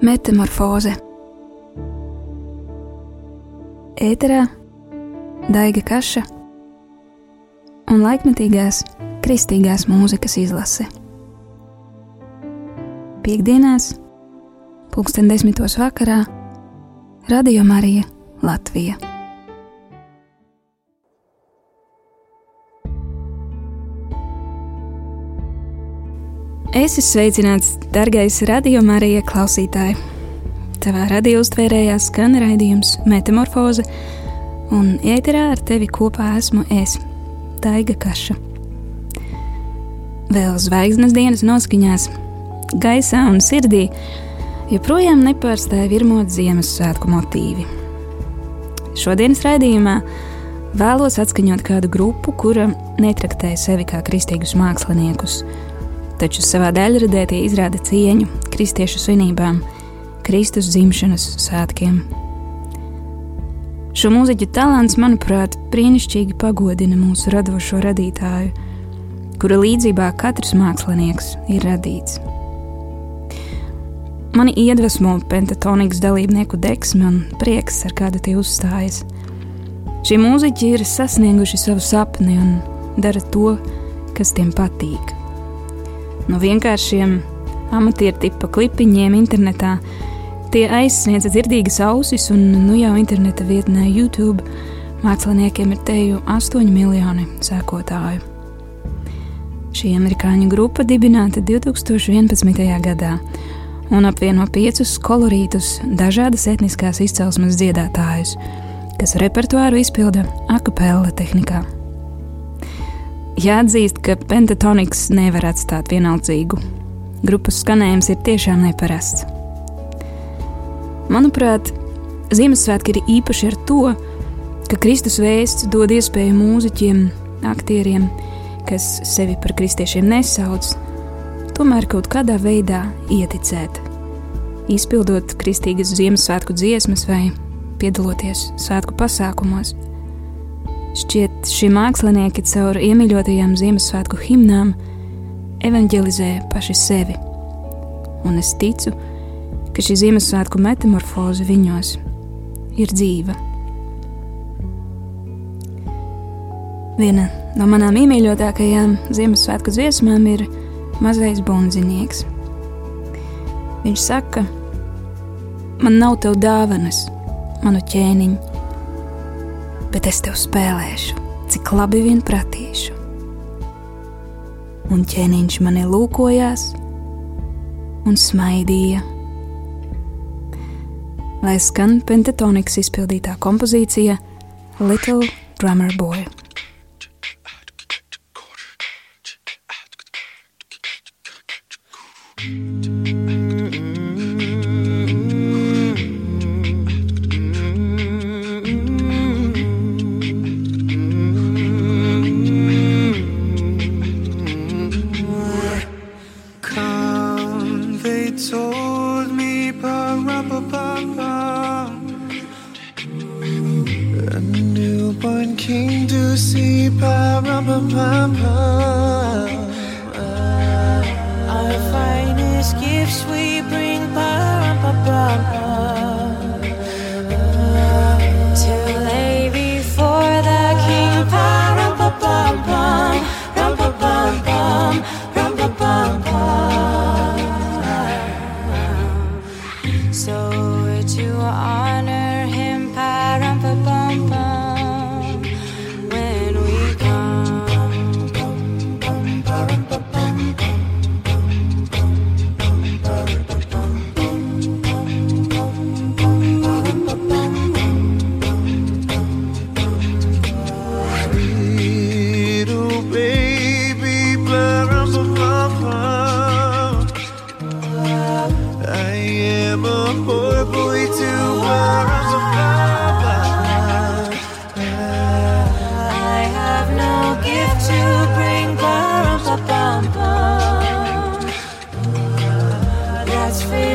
Metamorfoze Ēterā Daiga Kaša un laikmetīgās kristīgās mūzikas izlase. Piektdienās, pulksten desmitos vakarā, Radio Marija Latvija. Es esmu sveicināts, darbais radio Marija klausītāji. Tavā radio uztvērējā skan raidījums Metamorfoze, un ēterā ar tevi kopā esmu es, Taiga Kaša. Vēl zvaigznes dienas noskaņās, gaisā un sirdī joprojām nepārstāja virmot Ziemassvētku motīvi. Šodienas raidījumā vēlos atskaņot kādu grupu, kura netraktē sevi kā kristīgus māksliniekus taču savā daļradē tie izrāda cieņu kristiešu svinībām, Kristus dzimšanas svētkiem. Šo mūziķu talants, manuprāt, brīnišķīgi pagodina mūsu radošo radītāju, kura līdzībā katrs mākslinieks ir radīts. Mani iedvesmo pentatonikas dalībnieku deksme un prieks, ar kādu tie uzstājas. Šie mūziķi ir sasnieguši savu sapni un dara to, kas tiem patīk no vienkāršiem amatieru tipa klipiņiem internetā. Tie aizsniedz dzirdīgas ausis, un nu jau interneta vietnē YouTube māksliniekiem ir teju 8 miljoni sekotāju. Šī amerikāņu grupa dibināta 2011. gadā un apvieno piecus kolorītus, dažādas etniskās izcelsmes dziedātājus, kas repertuāru izpilda akapella tehnikā. Jāatzīst, ka pentatoniks nevar atstāt vienaldzīgu. Grupas skanējums ir tiešām neparasts. Manuprāt, Ziemassvētki ir īpaši ar to, ka Kristus vēsts dod iespēju mūziķiem, aktieriem, kas sevi par kristiešiem nesauc, tomēr kaut kādā veidā ieticēt, izpildot kristīgas Ziemassvētku dziesmas vai piedaloties svētku pasākumos. Šķiet, šie mākslinieki caur iemīļotajām Ziemassvētku himnām evanģelizē paši sevi. Un es ticu, ka šī Ziemassvētku metamorfoze viņos ir dzīva. Viena no manām iemīļotākajām Ziemassvētku dziesmām ir Mazais bundzinieks. Viņš saka, man nav tev dāvanas, manu ķēniņu bet es tev spēlēšu, cik labi vien pratīšu. Un ķēniņš mani lūkojās un smaidīja. Lai skan pentatonikas izpildītā kompozīcija Little Drummer Boy.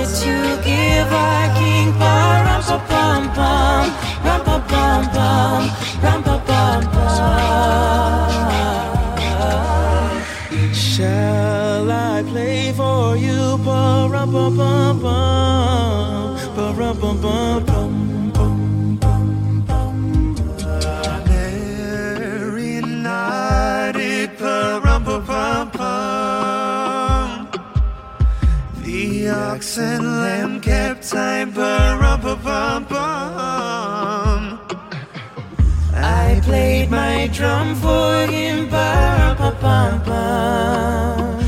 that you give, I give. And lamb kept time pum pum pum. I played my drum for him pum pum pum.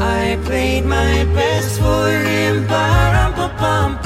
I played my best for him. Rum pa pum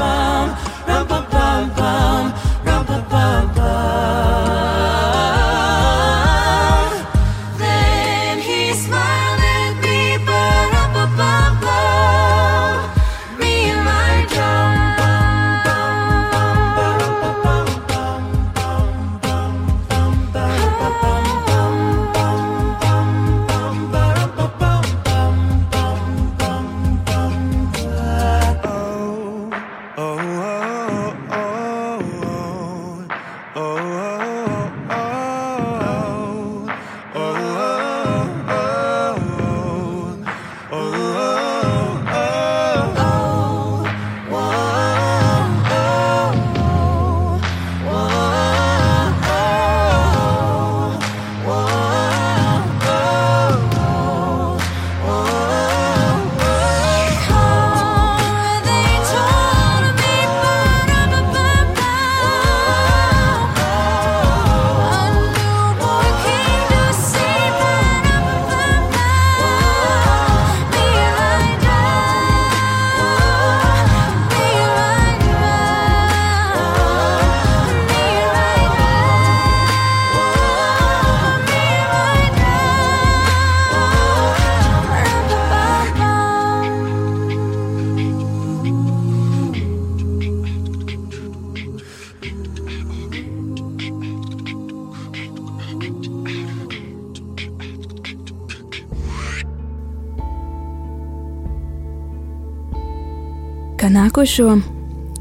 Kā nākošo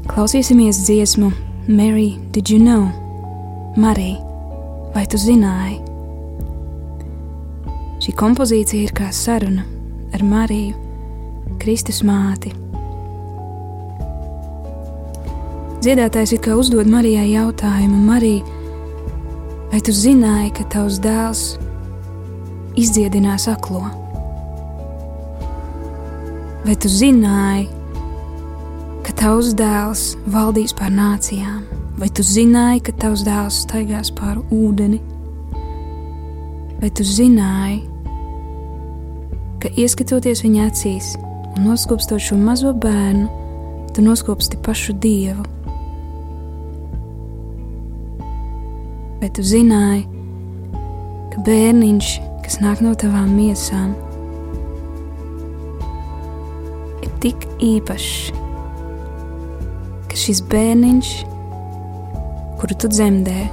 klausīsimies dziesmu Mary, did you know? Marija, vai tu zināji? Šī kompozīcija ir kā saruna ar Mariju, Kristus māti. Dziedātājs ir kā uzdod Marijai jautājumu, Marija, vai tu zināji, ka tavs dēls izdziedinās aklo? Vai tu zināji, tavs dēls valdīs pār nācijām, vai tu zināji, ka tavs dēls staigās pāri ūdeni, vai tu zināji, ka ieskatoties viņa acīs un noskopstot šo mazo bērnu, tu noskopsti pašu dievu. Vai tu zināji, ka bērniņš, kas nāk no tavām miesām, ir tik īpašs, šis bērniņš, kuru tu dzemdē,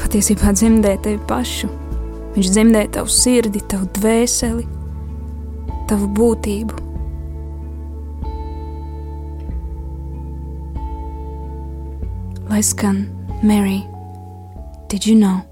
patiesībā dzemdē tevi pašu. Viņš dzemdē tavu sirdi, tavu dvēseli, tavu būtību. Lai skan, Mary, did you know?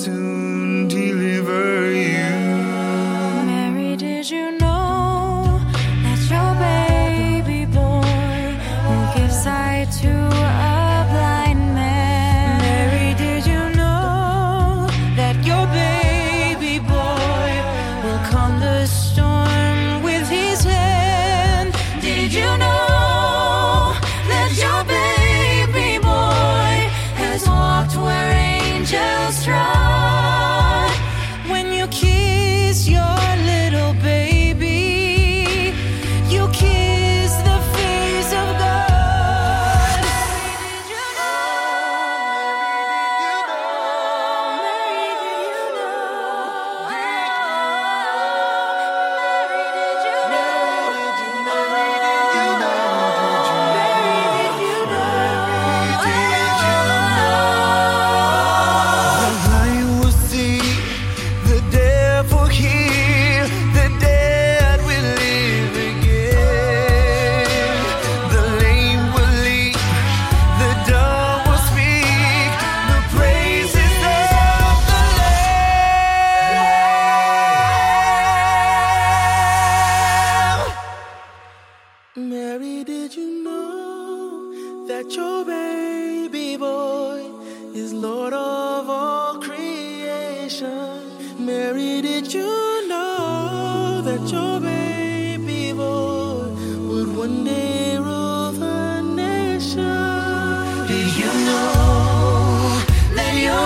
Soon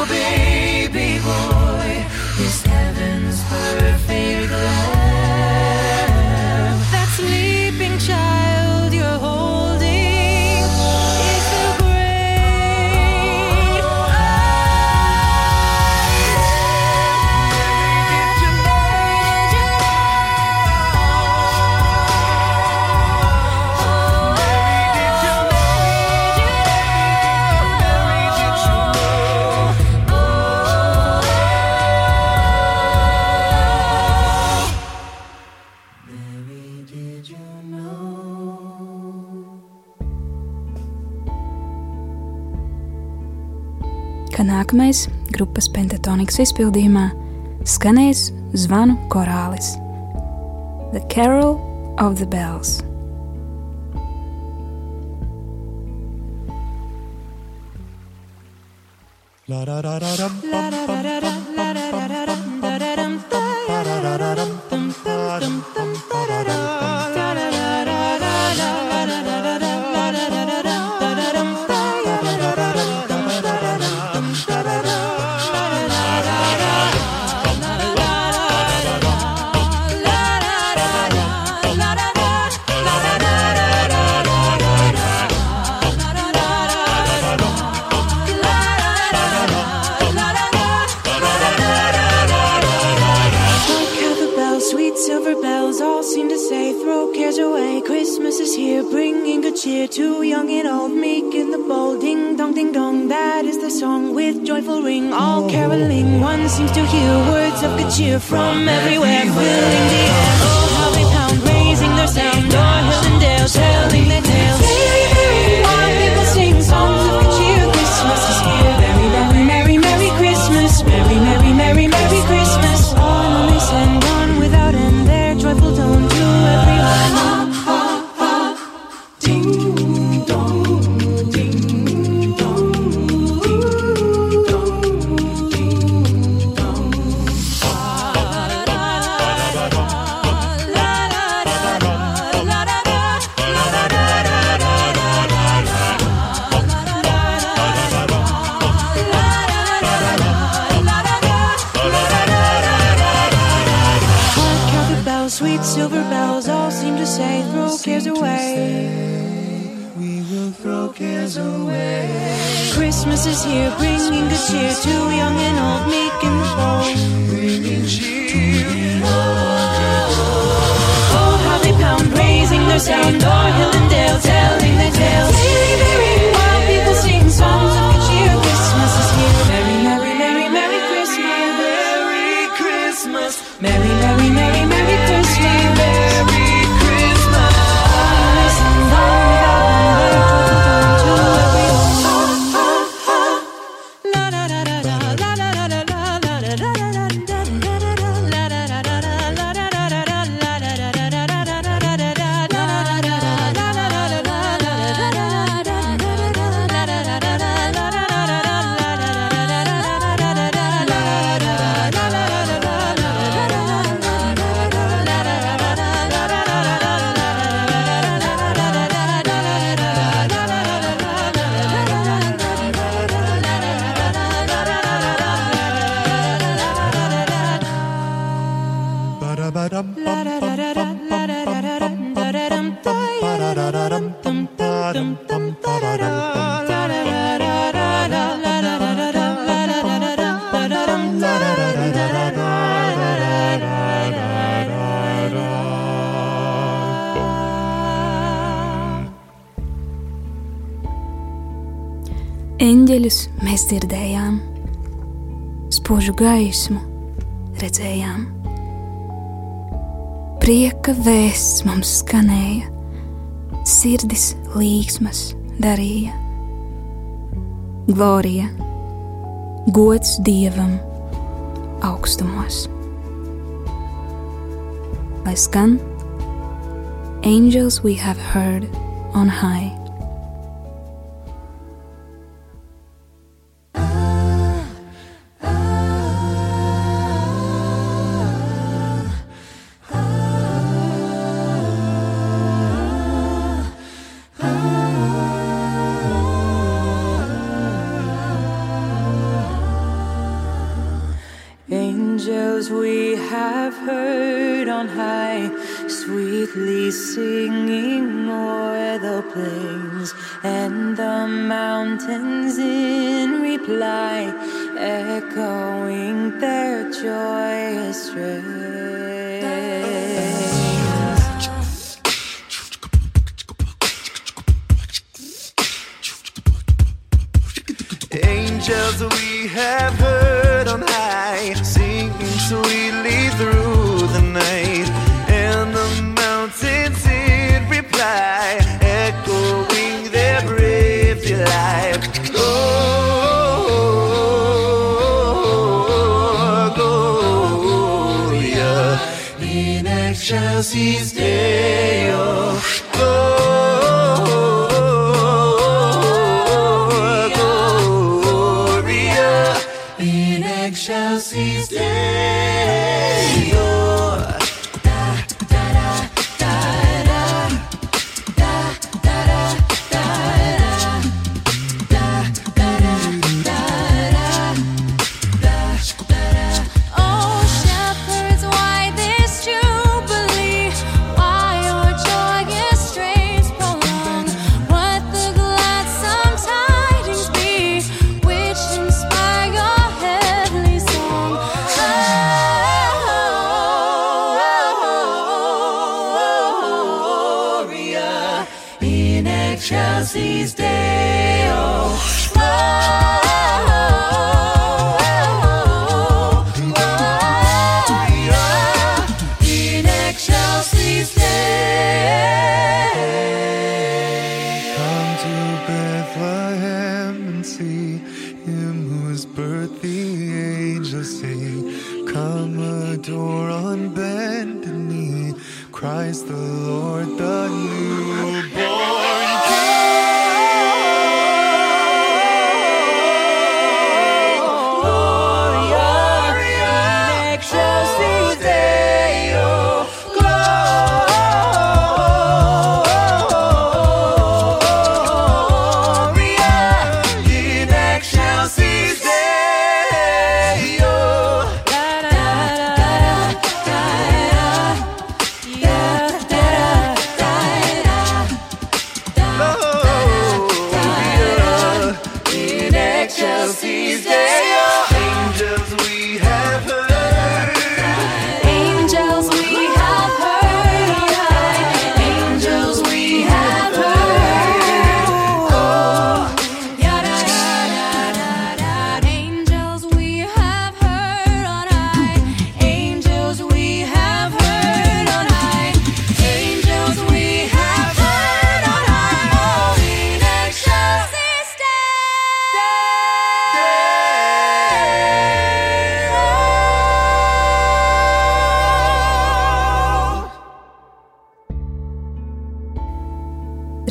be. Ka nākamais grupas pentatonikas izpildījumā skanēs zvanu korālis The Carol of the Bells. La da da da bum bum bum bum Christmas is here, bringing good cheer to young and old, meek and the bold. Ding dong, ding dong, that is the song with joyful ring. All caroling, one seems to hear words of good cheer from everywhere, filling the air. Oh, how they pound, raising their sound, o'er hill and dale, telling their tales. While people sing songs of good cheer. Silver bells, all seem to say, throw cares away. We will throw cares away. Christmas is here, bringing good cheer to young and old, meek and bold. Bringing cheer. Oh, how they pound, raising their sound, o'er hill and dale, telling their tales. Eņģeļus mēs dzirdējām, spožu gaismu redzējām. Prieka vēsts mums skanēja, sirdis līksmas darīja. Glorija, gods dievam augstumos. Lai skan, angels we have heard on high. Angels we have heard on high, sweetly singing o'er the plains and the mountains in reply, echoing their joyous strain. Sweetly through the night, and the mountains in reply, echoing their brave delight. Oh, Gloria in excelsis Deo.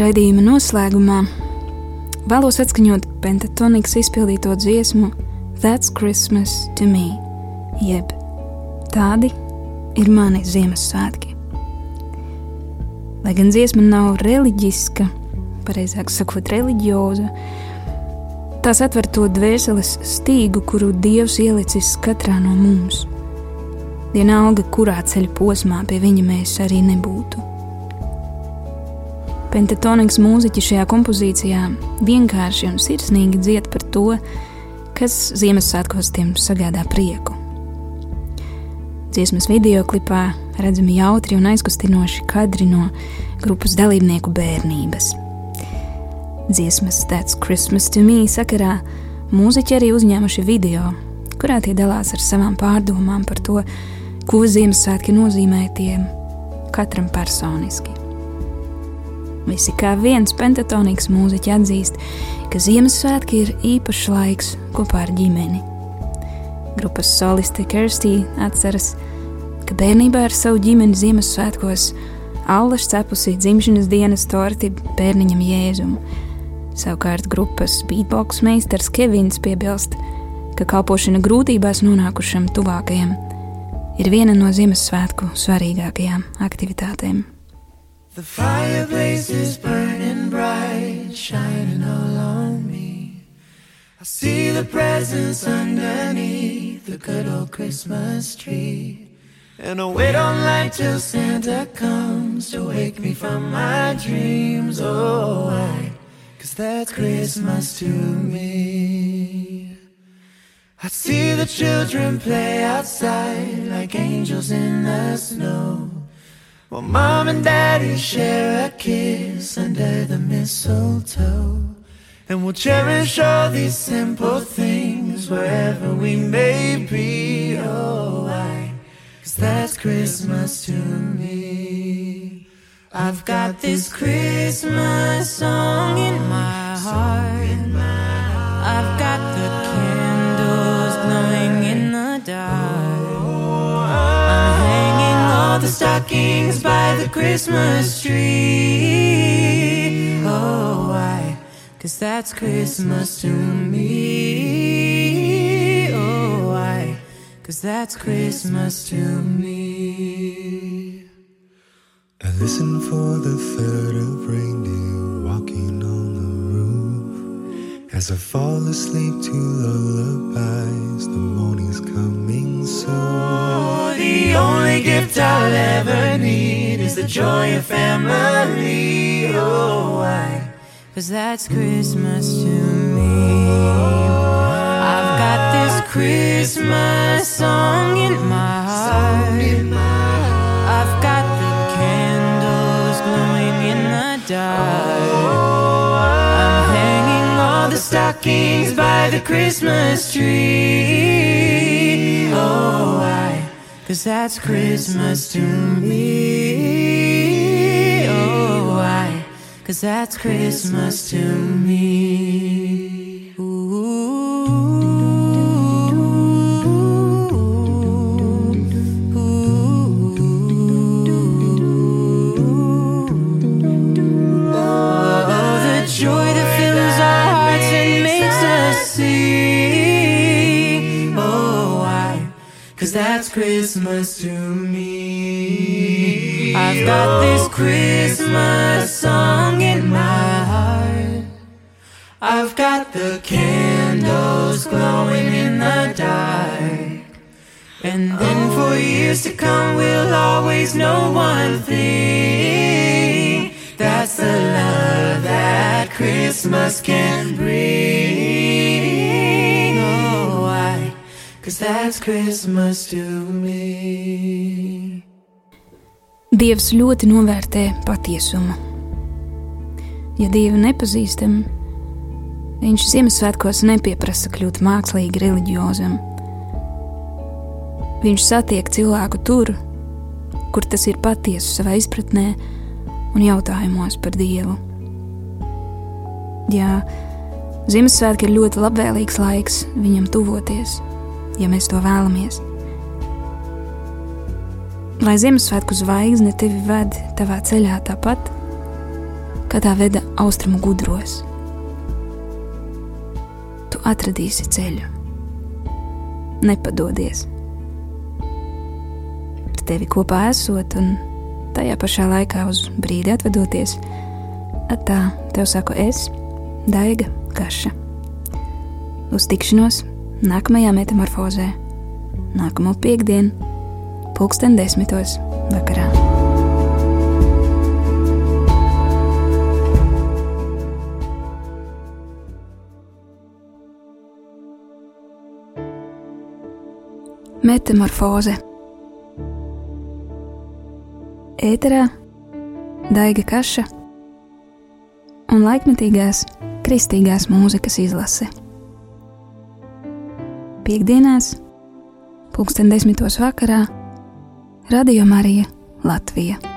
Raidījuma noslēgumā vēlos atskaņot pentatonikas izpildīto dziesmu That's Christmas to me, jeb tādi ir mani Ziemassvētki. Lai gan dziesma nav reliģiska, pareizāk sakot, reliģioza, tās atver to dvēseles stīgu, kuru Dievs ielicis katrā no mums. Vienalga, kurā ceļa posmā pie viņa mēs arī nebūtu. Pentatonikas mūziķi šajā kompozīcijā vienkārši un sirsnīgi dzied par to, kas Ziemassvētkos tiem sagādā prieku. Dziesmas video klipā redzami jautri un aizkustinoši kadri no grupas dalībnieku bērnības. Dziesmas That's Christmas to Me sakarā mūziķi arī uzņēmuši video, kurā tie dalās ar savām pārdomām par to, ko Ziemassvētki nozīmē tiem katram personiski. Visi kā viens pentatonīgs mūziķis atzīst, ka Ziemassvētki ir īpašs laiks kopā ar ģimeni. Grupas soliste Kirstī atceras, ka bērnībā ar savu ģimeni Ziemassvētkos Allaž cepusi dzimšanas dienas torti bērniņam Jēzum. Savukārt grupas beatbox meistars Kevins piebilst, ka kalpošana grūtībās nonākušam tuvākajam ir viena no Ziemassvētku svarīgākajām aktivitātēm. The fireplace is burning bright, shining all on me. I see the presents underneath the good old Christmas tree. And I wait online till Santa comes to wake me from my dreams. Oh, why? Cause that's Christmas to me. I see the children play outside like angels in the snow. While mom and daddy share a kiss under the mistletoe. And we'll cherish all these simple things wherever we may be. Oh, why? Cause that's Christmas to me. I've got this Christmas song in my heart. I've got the candles glowing in the dark. All the stockings by the Christmas tree. Oh, why? Cause that's Christmas to me. Oh, why? Cause that's Christmas to me. I listen for the third of reindeer walking. As I fall asleep to lullabies, the morning's coming soon. Oh, the only gift I'll ever need is the joy of family. Oh, why? Cause that's Christmas to me. I've got this Christmas song in my heart. Stockings by the Christmas tree. Oh, why? Cause that's Christmas to me. Oh, why? Cause that's Christmas to me. Christmas to me. I've got this Christmas song in my heart. I've got the candles glowing in the dark. And then for years to come, we'll always know one thing. That's the love that Christmas can bring. Oh? Cause that's Christmas to Dievs ļoti novērtē patiesumu. Ja Dievu nepazīstam, Viņš Ziemassvētkos nepieprasa kļūt mākslīgi reliģiozam. Viņš satiek cilvēku tur, kur tas ir patiesu savā izpratnē un jautājumos par Dievu. Jā, Ziemassvētki ir ļoti labvēlīgs laiks viņam tuvoties, ja mēs to vēlamies. Lai Ziemassvētku zvaigzne tevi ved tavā ceļā tāpat, kā tā veda austrumu gudros. Tu atradīsi ceļu, nepadodies. Ar tevi kopā esot un tajā pašā laikā uz brīdi atvadoties, tā tev saku es, Daiga Kaša. Uz tikšanos nākamajā metamorfozē, nākamo piekdienu, pulksten desmitos vakarā. Metamorfoze Ēterā Daiga Kaša un laikmetīgās kristīgās mūzikas izlase. Piektdienās, pulksten desmitos vakarā, Radio Marija Latvija.